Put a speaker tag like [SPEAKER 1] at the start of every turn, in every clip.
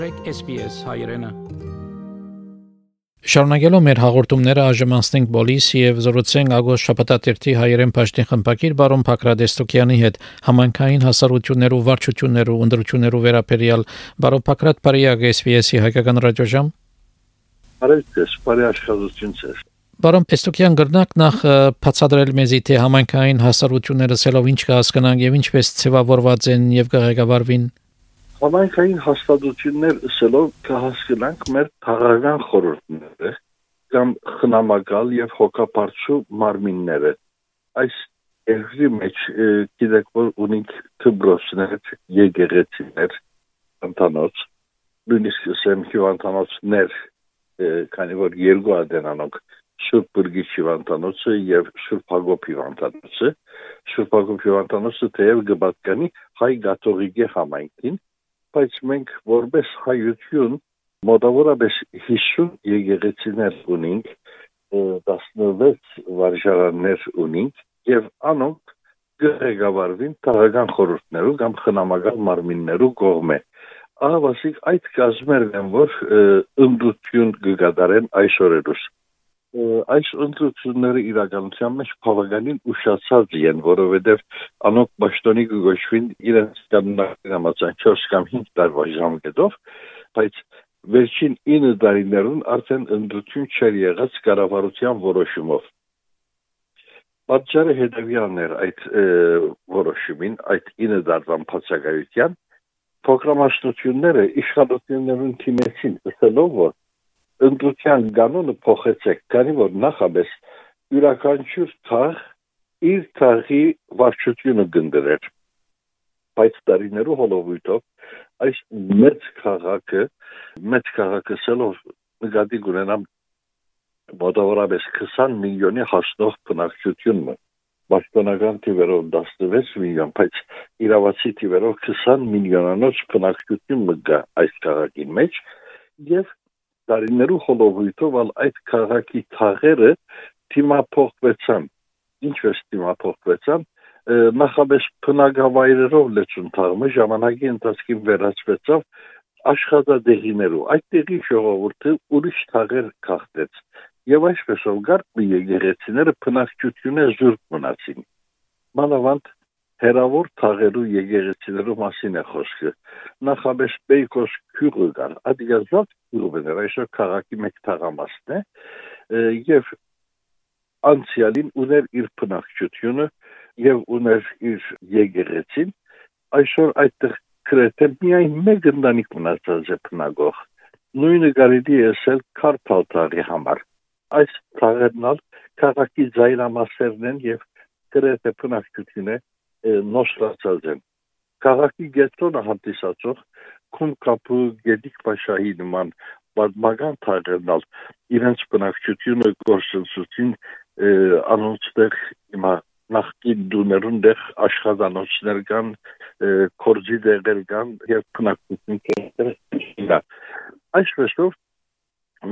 [SPEAKER 1] մտրեք SPS հայրենը։
[SPEAKER 2] Շարունակելով մեր հաղորդումները այժմ բոլիս եւ զրուցենք Ագոս Շապատատերտի հայերեն պաշտին խմբակիր բարոն Փակրադեստոկյանի հետ համանքային հասարություններու վարչություններու ընդրություններու վերաբերյալ բարոն Փակրատ Պարիագ SPS-ի հայկական ռադիոժամ
[SPEAKER 3] Արեցես, բարի աշխատություն ցես։
[SPEAKER 2] Բարոն Պեստոկյան գրնակ նախ բացադրել մեզի թե համանքային հասարությունները սելով ինչ կհասկանան եւ ինչպես ծավալված են եւ կղեկավարվին
[SPEAKER 3] Համայնքային հաստատություններ ըսելով կհասկանանք մեր քաղաքական խորհուրդները կամ խնամակալ եւ հոգապարչու մարմինները։ Այս երկրի մեջ գիտեք որ ունենք դպրոցներ, եկեղեցիներ, ընտանոց, նույնիսկ ասեմ հիվանդանոցներ, քանի որ երկու ադենանոք Շուրբ Բուրգի հիվանդանոցը եւ Շուրբ Հակոբ հիվանդանոցը, Շուրբ Հակոբ հիվանդանոցը թեև գբատկանի հայ գաթողիկե համայնքին բայց մենք որպես հայություն մոտավորապես 50 եկեղեցիներ ունենք 16 վարժարաններ ունենք եւ անոնք գեղեցավարվին տարական խորհուրդներու կամ խնամական մարմիններու կողմէ ահավասիկ այդ կազմերն են որ ընդդություն կգադարեն այսօրերուս այս ընտրությունները իրականության մեջ բավականին ուշացած են, որովհետև անոնք պաշտոնի կգոչվին իրենց կանոնակի համաձայն 4 կամ 5 տարվա ժամկետով, բայց վերջին 9 տարիներուն արդեն ընտրություն չեր եղած կառավարության որոշումով։ Պատճառը հետևյալն էր այդ որոշումին, այդ 9 տարվան բացակայության փոքրամասնությունները իշխանություններուն թիմեցին, ասելով որ ընտրության կանոնը փոխեցեք, քանի որ նախաբես յուրաքանչյուր թաղ իր թաղի վարչությունը գնդրեր։ Բայց տարիներու հոլովույթով այս մեծ քաղաքը, մեծ քաղաքը սելով նկատի ունենամ մոտավորապես 20 միլիոնի հասնող բնակչությունը պաշտոնական թիվերով 16 միլիոն, բայց իրավացի թիվերով 20 միլիոնանոց բնակչություն մգա այս քաղաքի մեջ եւ տարիներու խոլովույթով ալ այդ քաղաքի թաղերը թիմափոխվեցան ինչպես թիմափոխվեցան նախաբես փնագավայրերով լեցուն թաղը ժամանակի ընթացքին վերածվեցավ աշխատադեղիներու այդ տեղի ժողովուրդը ուրիշ թաղեր քաղտեց եւ այսպեսով գարկ եկեղեցիները փնակչությունը զուրկ մնացին մանավանդ հերավոր թաղերու եկեղեցիներու մասին է խոսքը նախաբես Բեյկոս քյուղը կար ադիգազատ քյուղը այսօր քաղաքի մեկ թաղամասն է եւ անցյալին ուներ իր բնակչությունը եւ ուներ իր եկեղեցին այսօր այդտեղ գրեթե միայն մեկ ընտանիք մնացած է բնակող նույնը կարելի է ասել քարփալ թաղի համար այս թաղերն ալ քաղաքի զայրամասերն են եւ գրեթե բնակչությունը նոսրացած են քաղաքի գետոնը հանդիսացող քունկապու գետիկ պաշահի նման բազմական թաղերնալ իրենց բնակչությունը գործընծուցին անոնցտեղ հիմա նախկին դուներուն դեղ աշխատանոցներ կան կորձի դեղեր կան եւ բնակչություն կերտել այսպեսով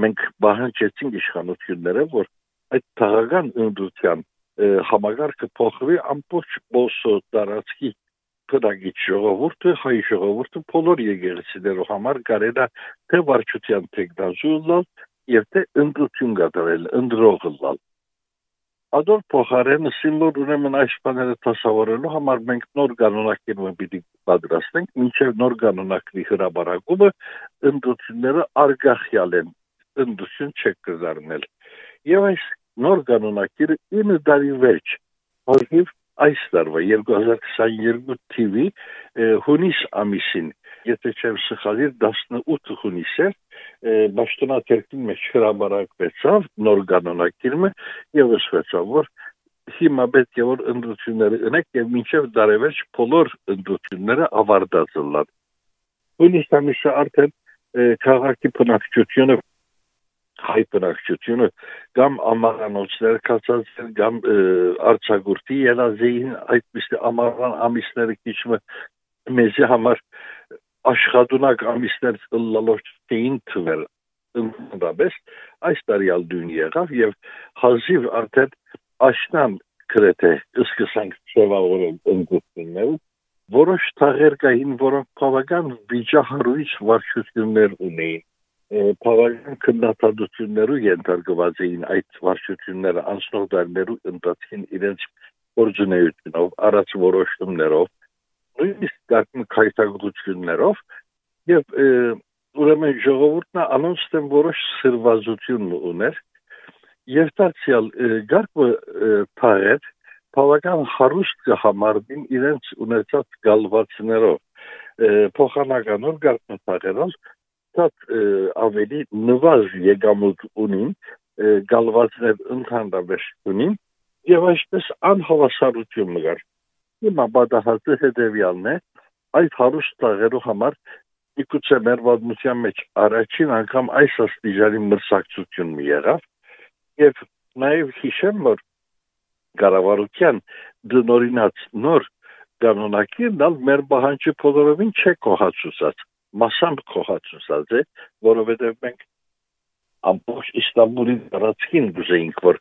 [SPEAKER 3] մենք բանջեցինք իշխանությունները որ այդ թաղական ընդդության համագարկը փոխվի ամբողջ բոսո տարածքի բնակիչ ժողովուրդը, հայ ժողովուրդը բոլոր եկեղեցիներով համար կարելա թե վարչության տեխնազուլալ եւ թե ընդրություն կատարել, ընդրողը լալ։ Ադոր փոխարեն սիմվոլ ուրեմն այս բաները տասավորելու համար մենք նոր կանոնակիրը պիտի պատրաստենք, մինչև նոր կանոնակրի հրաբարակումը ընդրությունները արգախյալ են, ընդրություն չեք կզարնել։ Եվ այս նոր կանոնակիրը 9 տարի վերջ հորիվ այս տարվա 2022 թիվի հունիս ամիսին եթե չեմ սխալիր 18 հունիս էր ճշտոնաթերքի մեջ հրաբարակվեցավ նոր կանոնակիրը եւ ասվեցավ որ հիմա պետք է որ ընդրությունները ունեք եւ մինչեւ դարեվերջ բոլոր ընդրությունները ավարտած լան հունիս ամիսը արդեն քաղաքի բնակչությունը հայ բնակչությունը կամ ամառանոցներ կացած կամ արցագուրտի երազեին այդպիսի ամառան ամիսները քիչը մեզի համար աշխատունակ ամիսներ լալով չէին թվեր ընդհանրապես այս տարի ալդուն եղավ եւ հազիվ արդեն աշնան գրեթե սկսանք ծավալորեն ընդգծնել որոշ թաղեր կային, որոնք բավական վիճահարույց վարչություններ ունեին բավական քննադատություններու ենթարկված էին այդ վարչությունները անցնող դարներու ընթացքին իրենց գործունեությունով, առաջ որոշումներով, նույնիսկ դակն քայթագործություններով եւ ուրեմն ժողովուրդն անոնց դեմ որոշ սրվազություն ուներ եւ դարձյալ գարկը թաղեր բավական հարուստ կհամարդին իրենց ունեցած գալվածներով փոխանականոր գարկնթաղերով շատ ավելի նվազ եկամուտ ունին գալվածներ ընդհանրապես ունին եւ այսպես անհավասարություն մգար հիմա բադահացը հետեւյալն է այդ հարուստ տաղերու համար իգուցե մեր վարմության մեջ առաջին անգամ այս աստիճանի մրցակցություն մի եղավ եւ նաեւ հիշեմ որ կառավարության դնորինած նոր կանոնակին դալ մեր բահանջը փոդորովին չէ կողացուցած մասամբ կողացուցած է որովհետեւ մենք ամբողջ Իստանբուլի տարածքին գուզեինք որ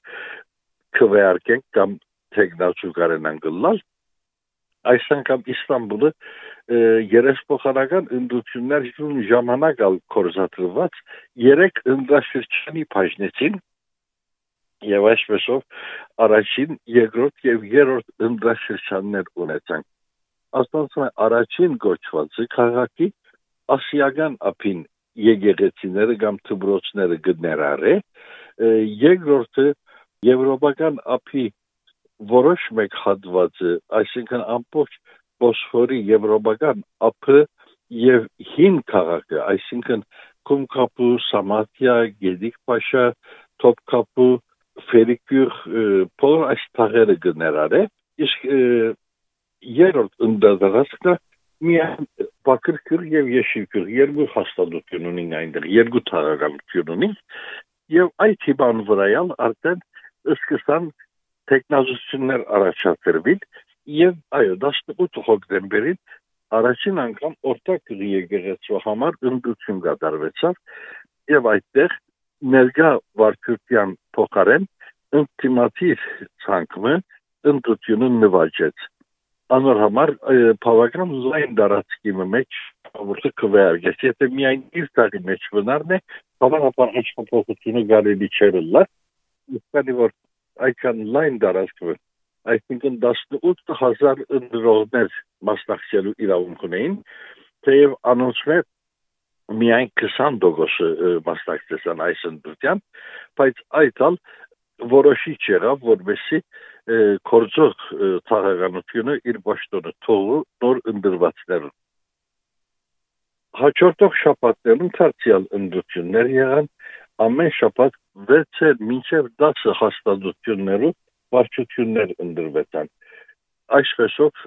[SPEAKER 3] քվեարկենք կամ տեխնացու կարենան գլալ այս անգամ Իստանբուլը երեսփոխանական ընդդություններ ժամանակ ալ կորզատրված երեք ընդրաշրջանի բաժնեցին եւ այսպեսով առաջին, երկրորդ եւ երրորդ ընդրաշրջաններ ունեցանք։ Աստանցում է առաջին գոչվածը քաղաքի ասիական ափին եկեղեցիները կամ թբրոցները գներար է, երկրորդը եվրոպական ափի որոշ մեկ հատվածը, այսինքն ամբողջ Բոսֆորի եվրոպական ափը եւ հին քաղաքը, այսինքն Կումկապու, Սամատիա, Գեդիկ Փաշա, Թոփկապու, ֆերիկյուր փոր այս թաղերը գներար է իսկ երրորդ ընդդարձը միայն բակրկյուր եւ եշիկյուր երկու հաստատություն ունին այնտեղ երկու թաղականություն ունին եւ այդ հիբան վրայալ արդեն սկսան տեխնազություններ առաջադրվել եւ այո 18 հոկտեմբերին առաջին անգամ օրտակ եկեղեցու համար ընդդություն կատարվեցավ եւ այդտեղ ներգա վարչության փոխարեն ինտիմատիվ ցանկը ընդդությունը նվաճեց անոր համար բավական լայն դարածքի մեջ որը քվեարկեց եթե միայն իր տարի մեջ վնարն է բավականաբար հաշվապահությունը գարելի չէր լա իսկանի որ այքան լայն դարածքը այսինքն 18000 ընդրողներ մասնակցելու իրավունք ունեին թեև անոնցմե միայն 20% մասնակցեցան այս ընդդության բայց այդ ալ որոշիչ եղավ, որովհետեւ կորձող ցաղականությունը իր ճշտոնը թողու նոր ընդրվածներուն հաջորդող շաբաթներում ցածիալ ընդդություններ եղան ամեն շաբաթ 6-ը մինչև 10 հաստատություններով վարչություններ ընդրվեցան այսպեսով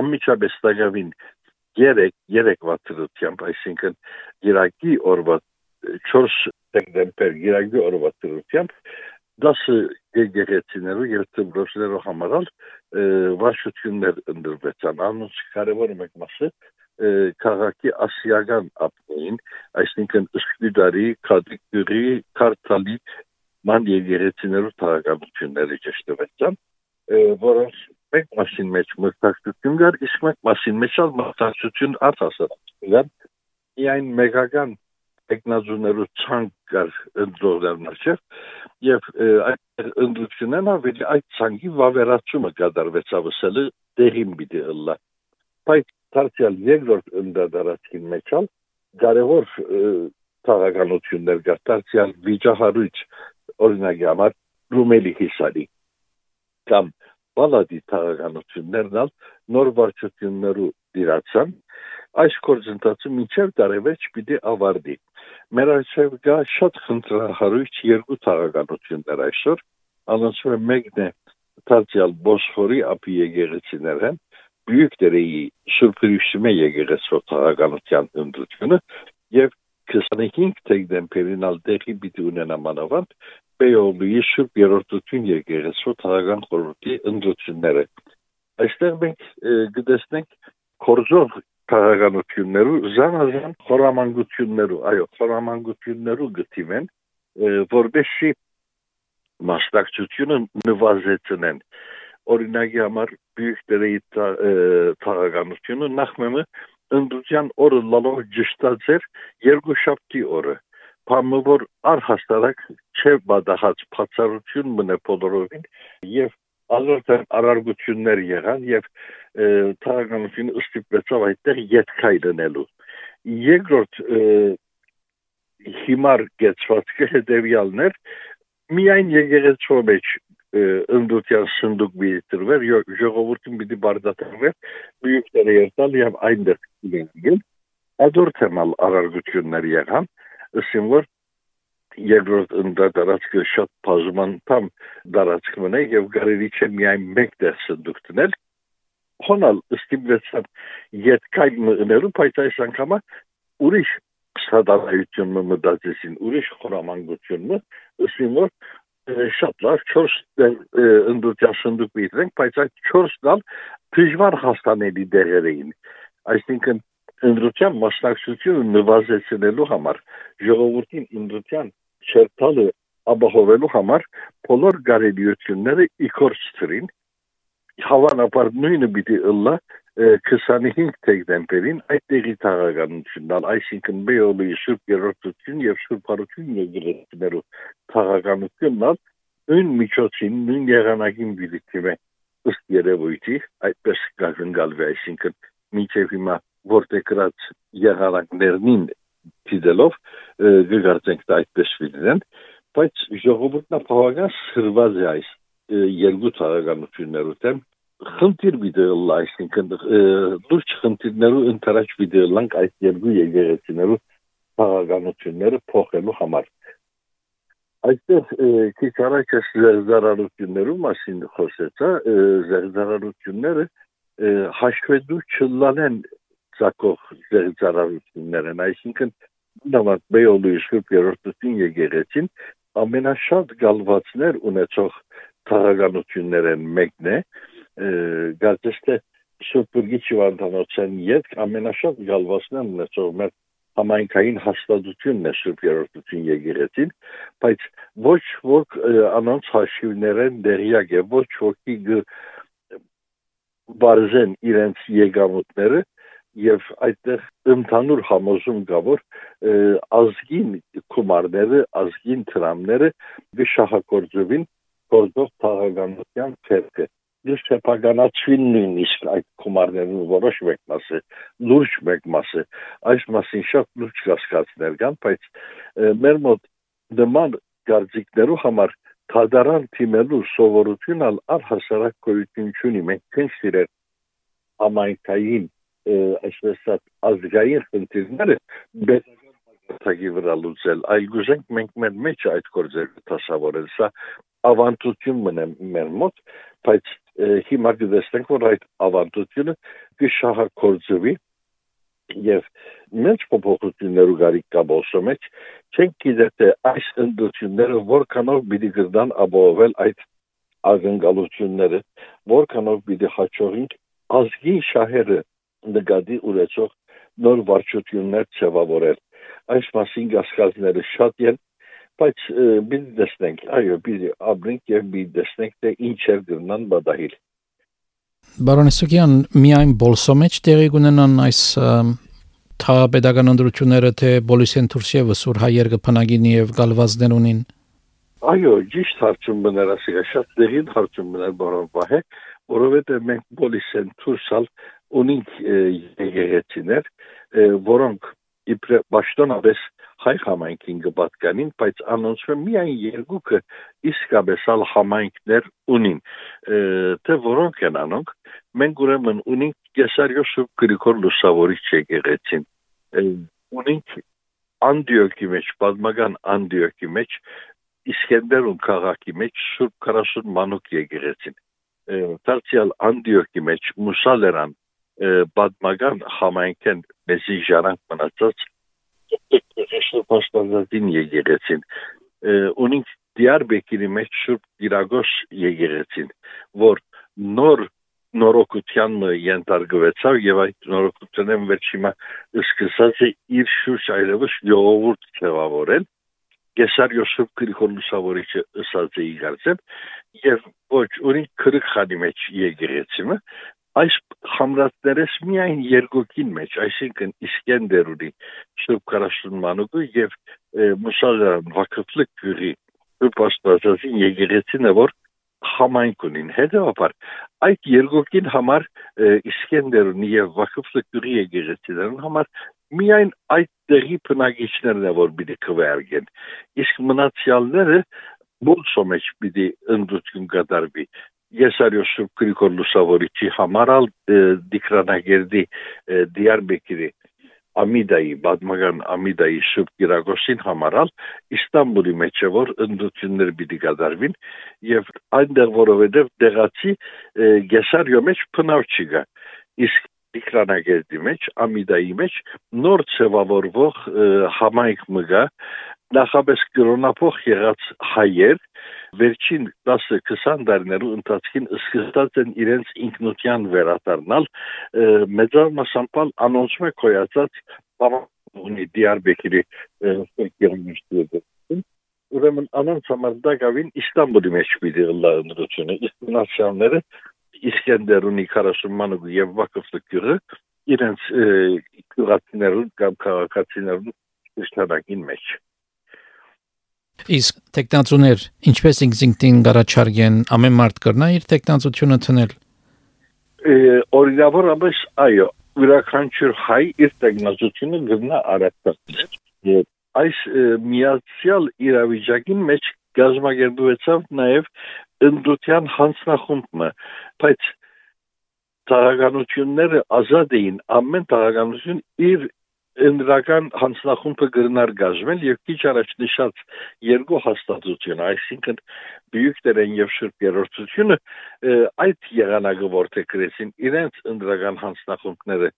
[SPEAKER 3] ամիջապես տագավին 3 3 վարչությամբ այսինքն Իրաքի օրվա 4 դեկտեմբեր Իրաքի օրվա ծրությամբ 10 եկեղեցիներու եւ ծրոցներու համարալ վարչություններ ընդրվեցան անոնց կարևոր մեկ մասը քաղաքի ասիական ապնին այսինքն սկիդարի քադիկյուրի քարտալի ման եկեղեցիներու թագավորությունները ճշտվեցան որոնց մեկ մասին մեջ մտածություն կար իսկ մեկ մասին մեջ մտածություն արտասարած կար միայն մեգական տեխնազուներու ցանկ կար ընդդողներ մաչև եւ այդ ընդդությունն ավելի այդ ցանկի վավերացումը կատարվեցավ ասելը դերին պիտի ըլլա բայց դարձյալ երկրորդ ընդդարացքի մեջ ալ կարևոր քաղաքանություններ կար դարձյալ վիճահարույց օրինակի համար ռումելի հիսարի կամ բալադի քաղաքանություններն նոր վարչություններու դիրացան այս գործընթացը մինչև տարեվերջ պիտի ավարտի մեր այսօր գա շատ խնդրահարույց երկու թաղականություններ այսօր անոնցում է մեկն է տալցիալ բոսֆորի ապի եկեղեցիները բյուկտերեի սուրպրիշմե եկեղեցու թաղականության ընդրությունը եւ 25 դեկտեմբերին ալ դեպի պիտի ունենա մանավանդ Բեոլուի շուրջ երրորդություն եկեղեցու թաղական խորհրդի ընդրությունները այստեղ մենք գտեսնենք կորզող քաղաքանություններու զանազան խորամանկություններու, այո, խորամանկություններու գտիվեն, որբեսի մասնակցությունը նվազեցնեն։ օրինակի համար բյուկտերի թաղականությունը նախ մեմը ընդության օրը լալով ճշտած էր երկու շաբթի օրը Փամը որ առհաստարակ չէ բադահած բացառություն մնե բոլորովին եւ ազորտեն արարգություններ եղան եւ թաղականությունը ստիպեցավ այդտեղ յետքայ դնելու երկրորդ հիմար գեցվածքը հետևյալներ միայն եկեղեցու մեջ ընդդության սնդուկ մի տրվեր ժողովրդին պիտի բարդատրվեր բյուկները երտալ եւ այնտեղ լինել ադորթեմալ արարգություններ եղան ըստ որ երկրորդ ընդդարածքը շատ բազմանտամ դարածք մնա եւ գարելի չէ միայն մեկ տեղ սնդուկ տնել հոնալ ստիպվեցավ յետքայ մնելու բայց այս անգամը ուրիշ սադարայությունը մտածեցին ուրիշ խորամանկությունը ըստ որ շատ լավ 4 ընդդության սնդուկ պիտենք, բայց այդ 4 դալ դժվար հասանելի դերեր էին։ Այսինքն ընդդության մասնակցությունը նվազեցնելու համար ժողովրդին ընդդության չերտալը ապահովելու համար բոլոր գարելիությունները իքորց ծրին հավանաբար նույնը պիտի ըլլա 25 դեկտեմբերին այդ տեղի թաղականությունն այսինքն Բեոլի Սուրբ Երորդություն եւ Սուրբ Հարություն եկեղեցիներու թաղականությունն նույն միջոցին նույն եղանակին դիտիմ է ըստ երևույթի այդպես կգնգալվի այսինքն միջև հիմա որտեղ գրած եղանակներնին դիտելով գկարծենք դա այդպես լինեն բայց ժողովուրդն ապահովական սրված է այս երկու թաղականություններու դեմ խնդիր վիդեոլ այսինքն լուրջ խնդիրներու ընտրաճ վիդեոլանք այս երկու եկեղեցիներու քաղաքականությունները փոխելու համար այստեղ քիչ առաջ զերզարարություններու մասին խոսեցա զերզարարությունները հաշվետու չլանեն ցակող զերզարարություններ են այսինքն նավատ բեոլի շուրջ երրորդին եկեղեցին ամենաշատ գալվածներ ունեցող թաղականություններ են մեկն է գազեստը շուտուրգի չվանդանոցեն յետ ամենաշատ գալվասնան ունեցող մեր համայնքային հաստատությունն է Սուրբ Երորդություն եկեղեցին, բայց ոչ ոք անոնց հաշիվներեն դերյակ է, ոչ ոքի բարձեն իրենց եկամուտները եւ այդտեղ ընդհանուր համոզում կա որ ազգին կումարները, ազգին տրամները գշահակորձովին գործող թաղականության ցերկը դες չեպագանացվին նույնիսկ այդ գումարներն որոշ մեկ մասը լուրջ մեկ մասը այս մասին շատ լուրջ կասկածներ կան բայց մեր մոտ նման գարձիկներու համար թադարան թիմելու սովորությունն առհասարակ գոյություն չունի մենք քնչ սիրել այսպես ազգային խնդիրները բետագի վրա լուծել այլ գուզենք մենք մեր մեջ այդ գործերը դասավորել սա ավանդություն մնա մեր մոտ բայց հիմա կտեսնենք, որ այդ ավանդությունը կշահակորձվի եւ մենք փոփոխություններու գարիկ կա բոսո մեջ չենք գիտե թե այս ընդդությունները որքանով պիտի գրդան ապահովել այդ ագնկալությունները որքանով պիտի հաջողին ազգի շահերը նկատի ունեցող նոր վարչություններ ձևավորել։ Այս մասին գասկազները շատ են, բայց մի դեսնենք, այո, մի ապրենք եւ մի դեսնենք, թե ինչ է գտնան բադահիլ։
[SPEAKER 2] Բարոն Սուկյան, միայն բոլսո մեջ տեղի ունենան այս թա pedagogan ընդրությունները, թե բոլիսեն Թուրքիևը սուր հայեր կփնագինի եւ գալվածներ ունին։
[SPEAKER 3] Այո, ճիշտ հարցում մնար ասիա, շատ դեղին հարցում մնար բարոն Վահե, որովհետեւ մենք բոլիսեն Թուրքալ ունենք եկեղեցիներ, որոնք իբր ճշտոնապես հայ համայնքին կպատկանին, բայց անոնցը միայն երկուքը իսկապես ալ համայնքներ ունին, թե որոնք են անոնք, մենք ուրեմն ունենք Կեսարյո Սուրբ Գրիգոր Լուսավորիչ եկեղեցին, ունենք Անդիոկի մեջ, պատմական Անդիոկի մեջ, Իսկենդերուն քաղաքի մեջ Սուրբ 40 մանուկ եկեղեցին, դարձյալ Անդիոկի մեջ Մուսալերան պատմական համայնքեն մեզի ժարանք մնացած Շուրբ Պաշտպանածին եկեղեցին ունենք Դիարբեկիրի մեջ Շուրբ Իրագոս եկեղեցին որ նոր նորոգության ենթարկվեցավ եւ այդ նորոգությունն վերջիմա սկսած է իր շուրջ այլևս ժողովուրդ ձևավորել Գեսարյո Սուրբ Գրիգոր Լուսավորիչը ըսած է իգարձեմ եւ ոչ ունի քրխանի մեջ եկեղեցիմը այս խամրատներես միայն երկոքին մեջ, այսինքն Իսկենդերունի Սուրբ Կարաշտունմանուկը եւ Մուսալյան Վակıflı գյուրի Սուրբ Աստվածածին եկեղեցին որ համայնք ունին։ Հետևաբար այդ երկոքին համար Իսկենդերունի եւ Վակıflı գյուրի եկեղեցիներն համար միայն այդ տեղի բնակիչներն է որ պիտի քվեարկեն։ Իսկ մնացյալները բոլսո մեջ պիտի ընդդություն կատարվի Եսարյո Սուրբ Գրիգոր Լուսավորիչի համարալ դիկրանագերդի Դիարբեկիրի Ամիդայի բադմական Ամիդայի Սուրբ Գիրագոսին համարալ Իստանբուլի մեջ որ ընդդություններ պիտի կատարվին եւ այնտեղ որովհետեւ դեղացի Գեսարյո մեջ փնավ չի գա իսկ դիկրանագերդի մեջ Ամիդայի մեջ նոր ծավալվող համայնք մգա նախապես կրոնապող եղած հայեր վերջին 10-20 տարիներու ընթացքին սկսած են իրենց ինքնության վերադառնալ մեծամասնապալ անոնցմե կոյացած ունի Դիարբեկիրի ֆերկերնիշտի ուրեմն անոնց համար դա գավին Իստանբուլի մեջ պիտի լա ընդրությունը իսկ նացիաները Իսկենդերունի 40 մանուկ եւ Վակովսկյուրը իրենց քրացիներուն կամ քաղաքացիներուն շրջանակին մեջ
[SPEAKER 2] Իսկ տեխնացուներ ինչպես ինքնին գարաչարգեն ամեն մարդ կրնա իր տեխնացությունը տնել։
[SPEAKER 3] Օրինավորապես այո, յուրաքանչյուր հայ իր տեխնացությունը գտնա արածել։ Այս միացյալ իրավիճակին մեջ գազագերբվեցավ նաև ընդդության հանձնախումբը, բայց տարականությունները ազատ էին ամեն տարականություն իր ընդրական հանձնախումբը գրնար գազվել եւ քիչ առաջ նշած երկու հաստատություն, այսինքն բյուկտերեն եւ շուրջ երրորդությունը այդ եղանակը որտեղրեցին իրենց ընդրական հանձնախումբները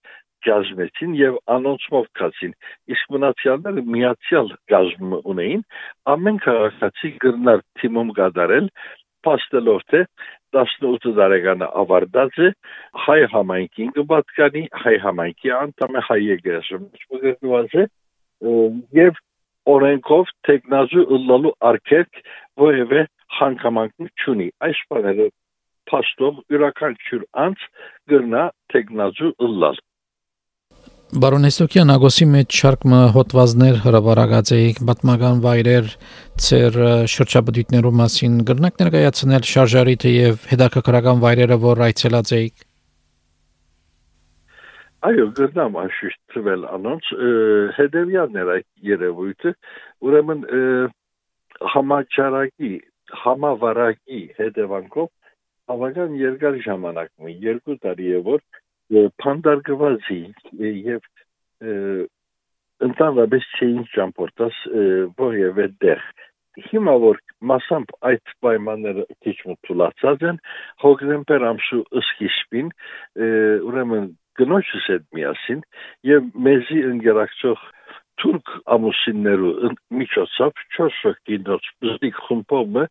[SPEAKER 3] գազմեցին եւ անոնցմով կացին իսկ մնացյալները միացյալ գազմ ունեին ամեն քաղաքացի գրնար թիմում գդարել փաստելով թե 18 տարեկանը ավարտած է հայ համայնքին կպատկանի հայ համայնքի անդամ է հայ է եւ օրենքով տեխնազու ըլլալու արկեք որևէ հանգամանք չունի այս բաները փաստով յուրաքանչյուր անց գրնա տեխնազու ըլլալ
[SPEAKER 2] Բարոն Հեսոկյան ագոսի մեջ շարքը հոդվածներ հրավարակած էիք պատմական վայրեր ծեր շրջապտույտներու մասին գրնակ ներկայացնել շարժարիթը եւ հետաքրքրական վայրերը որ այցելած էիք
[SPEAKER 3] Այո, գրնամ աշիշտ ծվել անոնց հետևյալներ այդ երևույթը ուրեմն համաճարակի համավարակի հետևանքով բավական երկար ժամանակ մի երկու տարի է որ փանդարգվածի եւ ընդհանրապես չէին ճամփորդած որևէ դեր հիմա որ մասամբ այդ պայմանները քիչ մտուլացած են հոկտեմբեր ամսու սկիզբին ուրեմն գնոջս հետ միասին եւ մեզի ընկերակցող թուրք ամուսիններու միջոցով 4 կինոց բզդիկ խումբը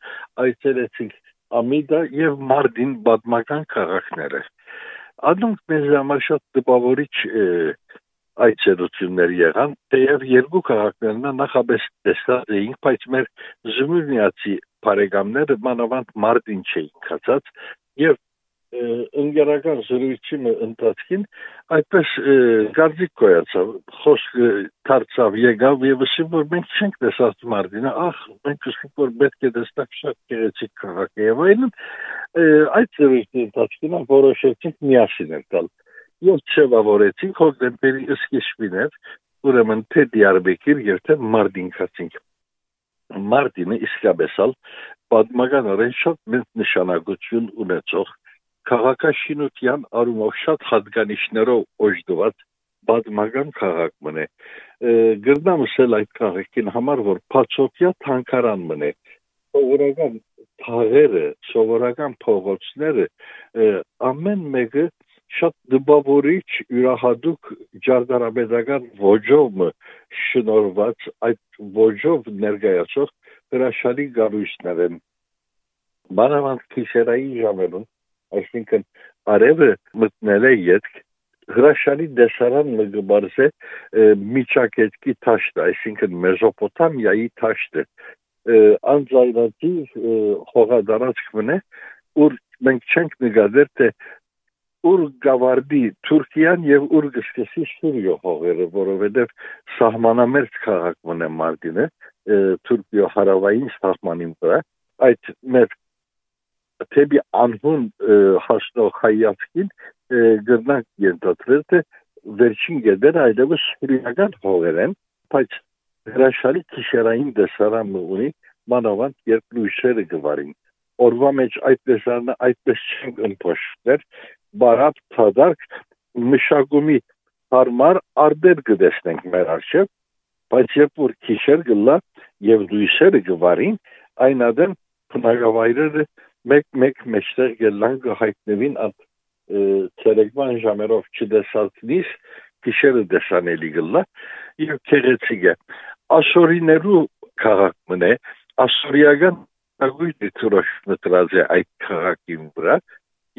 [SPEAKER 3] այցելեցինք Ամիդա եւ Մարդին բադմական քաղաքները Անոնք մեզ համար շատ տպավորիչ այցելություններ եղան, թեև երկու քաղաքներն նախապես տեսած էինք, բայց մեր զմուրնիացի բարեկամները մանավանդ մարտին չէին կացած եւ ընկերական զրույցի ընթացքին այդպես գարձիկ կոյացավ խոսքը դարձավ եկավ եւ ասում որ մենք չենք տեսած մարտինը ախ մենք ուզում որ պետք է տեսնենք շատ գեղեցիկ քաղաք եւ այլն այդ զրույցի ընթացքին որոշեցինք միասին տալ եւ չվավորեցինք հոկտեմբերի սկիզբին էր ուրեմն թե Դիարբեկիր եւ թե Մարտին կացինք Մարտինը իսկապես ալ պատմական առեն շատ մեծ նշանակություն ունեցող քաղաքաշինության առումով շատ հատկանիշներով օժտված բազմական քաղաք մնե գրնամսել այդ քաղաքին համար որ փածոկյա թանկարան մնե սովորական թաղերը սովորական փողոցները ամեն մեկը շատ դպավորիչ յուրահատուկ ջարդարաբեդական ոճով շնորված այդ ոճով ներկայացող հրաշալի գարույցներ են մանավանդ քիշերային ժամերուն այսինքն արևը մտնել է յետք հրաշալի դեսարան մգբարზე միջակետքի թաշտը, այսինքն Մեզոպոտամիայի թաշտը անձայնացի հողադարածք մնե, ուր մենք չենք նկատել, թե ուր գավարդի Թուրքիան եւ ուր գսկսի Սուրիա հողերը, որովհետեւ սահմանամերձ քաղաք մնե Մարտինը, Թուրքիա հարավային սահմանին վրա, այդ մեր թեպի անհուն հասնող հայացքին գրնանք ենթադրել, թե վերջին գեդերը այդևս սուրիական հողեր են, բայց հրաշալի քիշերային դեսարանը ունի, մանավանդ երբ լույսերը գվարին։ Օրվա մեջ այդ դեսարանը այդպես չենք ընփոշներ, բարատ ցադարք մշակումի հարմար արդեր կդեսնենք մեր արժև, բայց երբ որ քիշեր գլա եւ լույսերը գվարին, այն ադեմ բնակավայրերը մեկ-մեկ մեջտեղ գելան կհայտնվին այդ ցերեկվան ժամերով չդեսածնից գիշերը դեսանելի գլա եւ քեղեցիկ է ասորիներու քաղաք մնե ասորիական agույտի ծրոշ մտրած է այդ քաղաքի վրա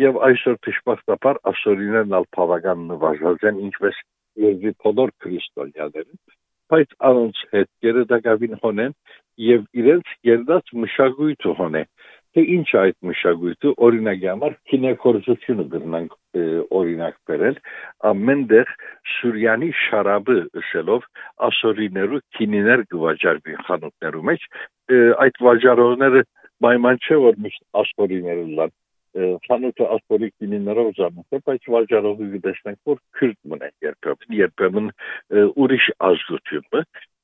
[SPEAKER 3] եւ այսօր դժբախտաբար ասորիներն ալ բավական նվազած են ինչպես երկրի բոլոր քրիստոնյաները բայց անոնց հետ գերդակավին հոնեն եւ իրենց երդած մշակույթը հոնեն թե ինչ այդ մշակույթը օրինակի համար քինեքորձությունը գրնանք օրինակ բերել ամենտեղ Սուրյանի շարաբը ըսելով ասորիներու քինիներ գվաճարվի խանութներու մեջ այդ վաճառողները պայման չէ որ միշտ ասորիները լան խանութը ասորի քինիներով զամոթ բայց վաճառողը գտեսնենք որ քրտ մնա երբեմն երբեմն ուրիշ ազգությունը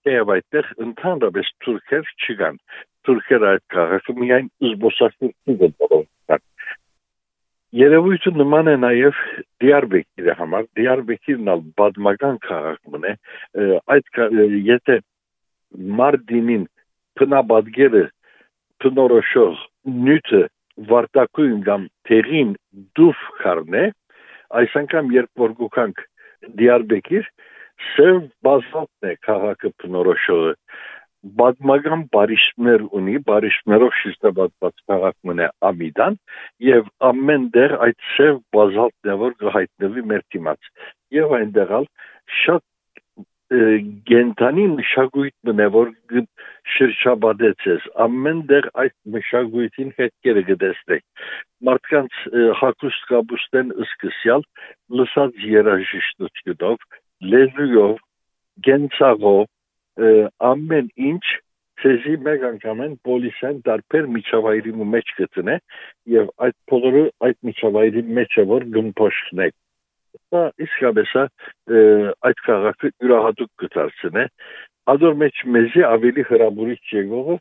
[SPEAKER 3] եւ այդտեղ ընդհանրապես թուրքեր չկան թուրքերը այդ քաղաքը միայն զբոսաշրջություն գտնվում Երևույթը նման է նաև Դիարբեկիրի համար, Դիարբեկիրն ալ բադմական քաղաք մնե, այդ եթե Մարտինին փնաբադգերը փնորոշող նյութը վարտակույն կամ թերին դուֆ քարնե, այս անգամ երբ որ գուքանք Դիարբեկիր, սև բազալտն է քաղաքը փնորոշողը բազմական բարիշներ ունի, բարիշներով շիստաբացված քաղաք մնե Ամիդան եւ ամեն դեր այդ շև բազալտն է որ կհայտնվի մեր դիմաց եւ այնտեղալ շատ գենտանի մշակույթ մնե որ շրջաբադեցես ամեն դեր այդ մշակույթին հետքերը գտեսնեք մարդկանց հակուստ կաբուստեն սկսյալ լսած երաժիշտությունով լեզուով գենցաղով ամեն ինչ ցեզի մեկ անգամ են պոլիսեն դարբեր միջավայրի մեջ գտնե եւ այդ բոլորը այդ միջավայրի մեջ է որ գմփոշնեք դա իսկապես այդ քաղաքը յուրահատուկ կդարձնե ադոր մեջ մեզի ավելի հրաբուրիչ եղողը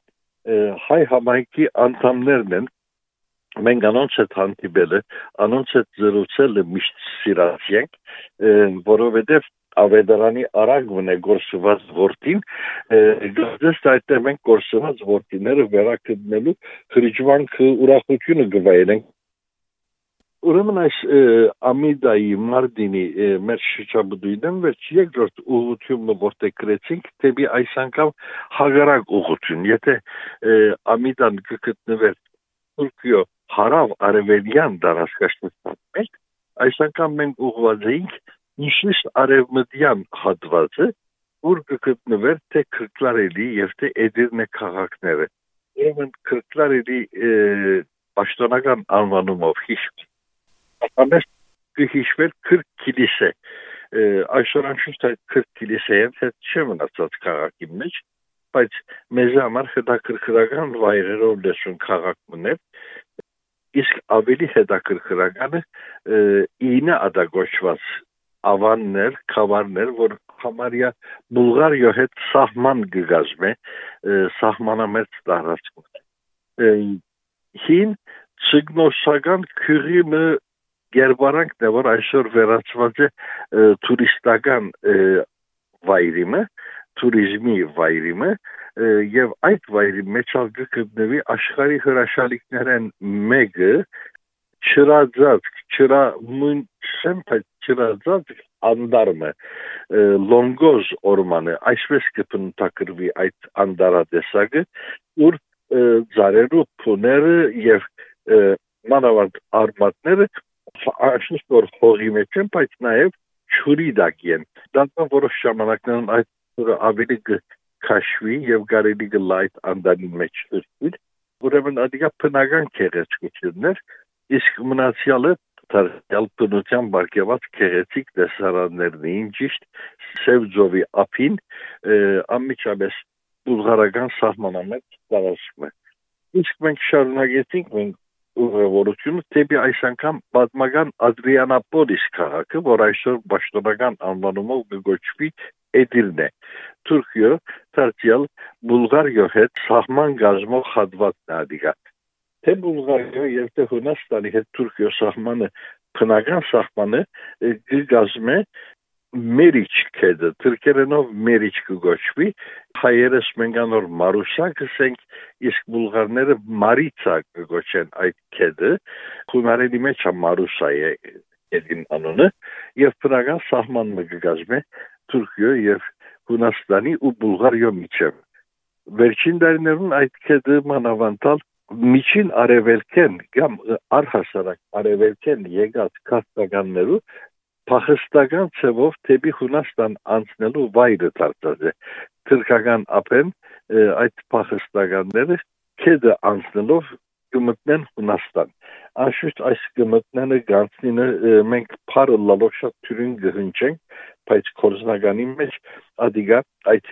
[SPEAKER 3] հայ համայնքի անդամներն են մենք անոնց հետ հանդիպելը, անոնց հետ զրուցելը միշտ սիրած ենք, որովհետև ավետարանի արագ մնե գործված որդին գազես այդտեղ մենք գործված որդիները վերակդնելու խրիջվանքը ուրախությունը գվայելենք Ուրեմն այս Ամիդայի Մարտինի մեր շրջաբդույնն վերջ երկրորդ ուղղությունը որտեղ գրեցինք դեպի այս անգամ հագարակ ուղղություն եթե Ամիդան կգտնվեր Թուրքիո հարավ արևելյան դարաշրջանության մեջ այս անգամ մենք ուղղված էինք ինչիշ արևմտյան հատվածը, որ կգտնվեր թե քրկլարելի եւ թե էդիրնե քաղաքները։ Ուրեմն քրկլարելի պաշտոնական անվանումով հիշ։ Ամենից կհիշվեր քրկ կիլիսե։ Այսօր անշուշտ այդ քրկ կիլիսեին հետ չի մնացած քաղաքի մեջ, բայց մեզ համար հետաքրքրական վայրերով լսուն քաղաք մներ իսկ ավելի հետաքրքրականը ինը ադագոչված ավաններ, խավարներ, որ համարյա Բուլղարիա հետ սահման գազմե, սահմանամերձ տարածքում։ Հին ցիգնոսական քյուրիմը Գերբարանքն է որ այսօր վերածված է туриստական վայրիմը, туриզմի վայրիմը եւ այդ վայրի մեջ ալ գտնվի աշխարհի հրաշալիքներն մեկը չրածած չրա մուն sempre չրածած անդարմը լոնգոզ օրմանը այսպես կփնտակրվի այդ անդարադեսակը ուր ծարերու փուները եւ մանավանդ արմատները աշխուժ որ հողի մեջ են բայց նաեւ ջուրի դակեն դա որոշ ժամանակներն այդ ջուրը ավելի քաշվի եւ կարելի գլայտ անդանի մեջ դրել ուրեմն ադիգա բնական քեղեցկություններ իսկ մնացյալը դարձյալ բնության բարգեված քեղեցիկ տեսարաններն էին ճիշտ սև ձովի ափին ամիջապես բուլղարական սահմանամետ տարածքում է իսկ մենք շարունակեցինք մենք ուղևորությունը դեպի այս անգամ պատմական Ադրիանապոլիս քաղաքը, որ այսօր պաշտոնական անվանումով կգոչվի Էդիրն է։ Թուրքիո դարձյալ Բուլղարիո հետ Թե Բուլղարիո եւ թե Հունաստանի հետ Թուրքիո սահմանը քնական սահմանը գազմե Մերիչ քեդը թուրքերենով Մերիչ կգոչվի հայերս մենք անոր Մարուսա կսենք իսկ բուլղարները Մարիցա կգոչեն այդ քեդը հունարենի մեջ է Մարուսա է edin անունը եւ բնական սահմանը կգազմե Թուրքիո եւ Հունաստանի ու Բուլղարիո միջև վերջին դարներուն այդ քեդը մանավանդալ միջին արևելքեն կամ առհասարակ արևելքեն եկած քաստականներու փախստական ցևով թեպի Հունաստան անցնելու վայրը դարձած է թրքական ափեն այդ փախստականները քեդը անցնելով կմտնեն Հունաստան անշուշտ այս կմտնանը գանցնինը մենք փարը լալով շատ թյուրին գհնչենք բայց կորզնականի մեջ ադիգա այդ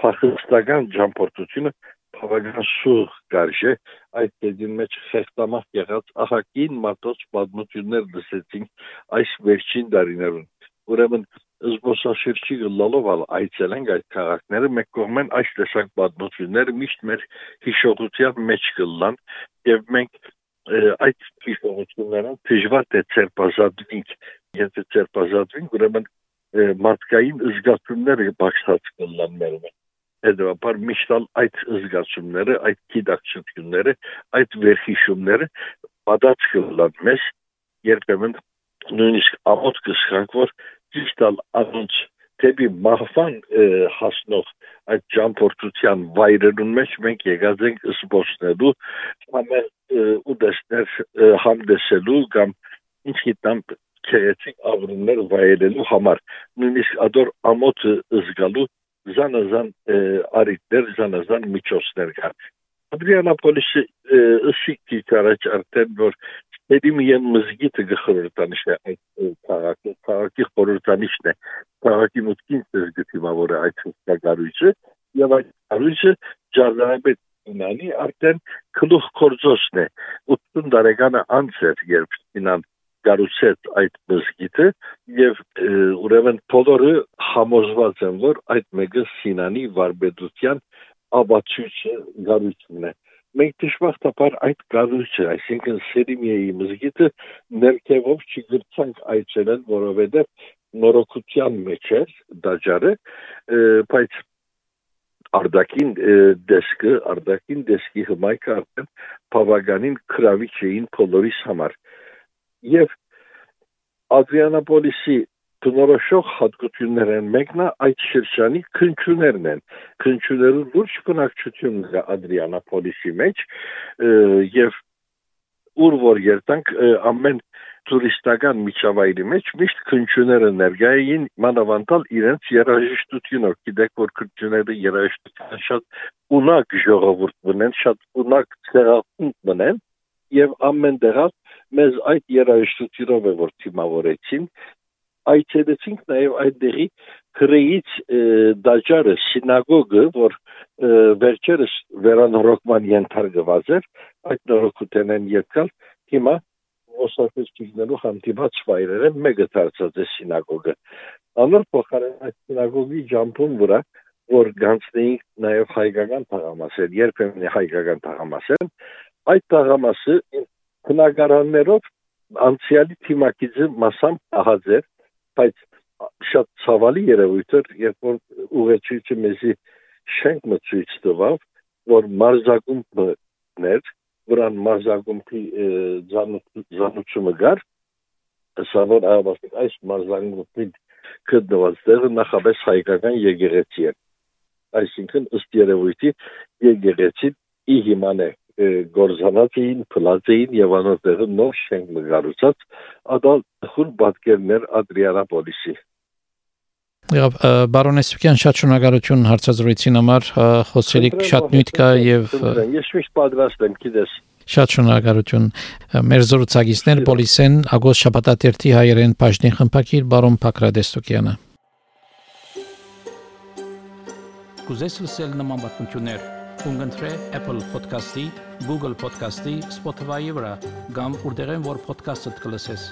[SPEAKER 3] փախստական ճամփորդությունը բավական սուղ կարժե այդ դեպքին մեջ խեղտամախ եղած ահակին մատոց պատմություններ լսեցինք այս վերջին դարիներուն ուրեմն զբոսաշրջի լալով ալ այցելենք այդ քաղաքները մեկ կողմեն այս տեսակ պատմությունները միշտ մեր հիշողության մեջ կլան եւ մենք այդ հիշողությունները դժվար է ցերպազատվենք եթե ցերպազատվենք ուրեմն մարդկային զգացումները բացած կլան մեր մեջ հետևաբար միշտալ այդ զգացումները, այդ գիտակցությունները, այդ վերհիշումները պատած կլան մեզ երբեմն նույնիսկ ամոթ կսխանք, որ ճիշտալ անոնց դեպի մահվան հասնող այդ ճամփորդության վայրերուն մեջ մենք եկած ենք զբոսնելու ամեն ուդեսներ համդեսելու կամ ինչ գիտամ քերեցիկ աղրուններ վայելելու համար նույնիսկ ադոր ամոթը զգալու զանազան արիտներ, զանազան միջոցներ կան։ Ադրիանապոլիսի ըսիքի կարաչ արդեն որ Էդիմիան մզգիտը գխորտանիշ է այդ քաղաքի քաղաքի խորհրդանիշն է քաղաքի մուտքին զգտիմավորը այդ հստակարույցը եւ այդ կարույցը ջարդանապետ ունանի արդեն քլուխ կորձոսն է 80 տարեկանը անց էր երբ ինան գարուցեց այդ մզգիտը եւ ուրեմն բոլորը համոզված են որ այդ մեկը Սինանի վարպետության աբացույցը գարուցումն է մենք դժբախտաբար այդ գարուցը այսինքն Սերիմիայի մզգիտը ներքևով չգրցանք այցելել որովհետեւ նորոգության մեջ էր դաջարը բայց արդակին դեսկը արդակին դեսկի հմայքը արդեն բավականին քրավիչ էին բոլորիս համար եւ Ադրիանապոլիսի բնորոշող հատկություններ են մեկնա այդ շրջանի քնչուներն են քնչուներու լուրջ բնակչությունն է Ադրիանապոլիսի մեջ եւ ուր որ երտանք ամեն տուրիստական միջավայրի մեջ միշտ քնչուները ներկայ էին մանավանդալ իրենց երաժշտությունով գիտեք որ քնչուները երաժշտության շատ ունակ ժողովուրդ մնեն շատ ունակ ցեղախումբ մնեն եւ ամեն դեղած մեզ այդ երաժշտությունով է որ թիմավորեցին այցելեցինք նաև այդ դերի քրեից դաջարը սինագոգը որ վերջերս վերանորոգման ենթարկված էր այդ նորոգութենեն եկալ հիմա ոսակեցնելու հանդիպած վայրերը մեկը դարձած է սինագոգը անոր փոխարեն այդ սինագոգի ջամփուն վրա որ գանցնեինք նաև հայկական թաղամասեր երբեմն հայկական թաղամասեր այդ թաղամասը քննարկարաններով անցյալի թիմակիցը մասամբ ահաձ էր, բայց շատ ցավալի երևույթ էր, երբ որ ուղեցույցը մեզի շենք մցույց տվավ, որ մարզագումբներ, վրան մարզագումբի զանուցումը գար, սա որ այավասիկ այս մարզագումբի գտնված տեղը նախապես հայկական եկեղեցի էր։ Այսինքն ըստ երևույթի եկեղեցին ի հիման է գործանած էին, փլած էին եւ անոր տեղը նոր շենք մգարուցած, ադալ խուլ պատկերներ Ադրիանապոլիսի։
[SPEAKER 2] Եվ բարոնեսյան շատ շնորհակալություն հարցազրույցին համար խոսելիք շատ նյութ կա եւ
[SPEAKER 3] ես միշտ պատրաստ եմ գիտես
[SPEAKER 2] Շատ շնորհակալություն։ Մեր զրուցակիցներ Պոլիսեն Ագոս Շաբաթաթերթի հայերեն բաժնի խմբակիր բարոն Փակրադեստոկյանը։ Կուզես լսել նման բանություններ, կընտրե Apple Podcast-ի, Google Podcast-ի, Spotify-ի վրա, կամ որտեղեն որ podcast-ը դուք լսես։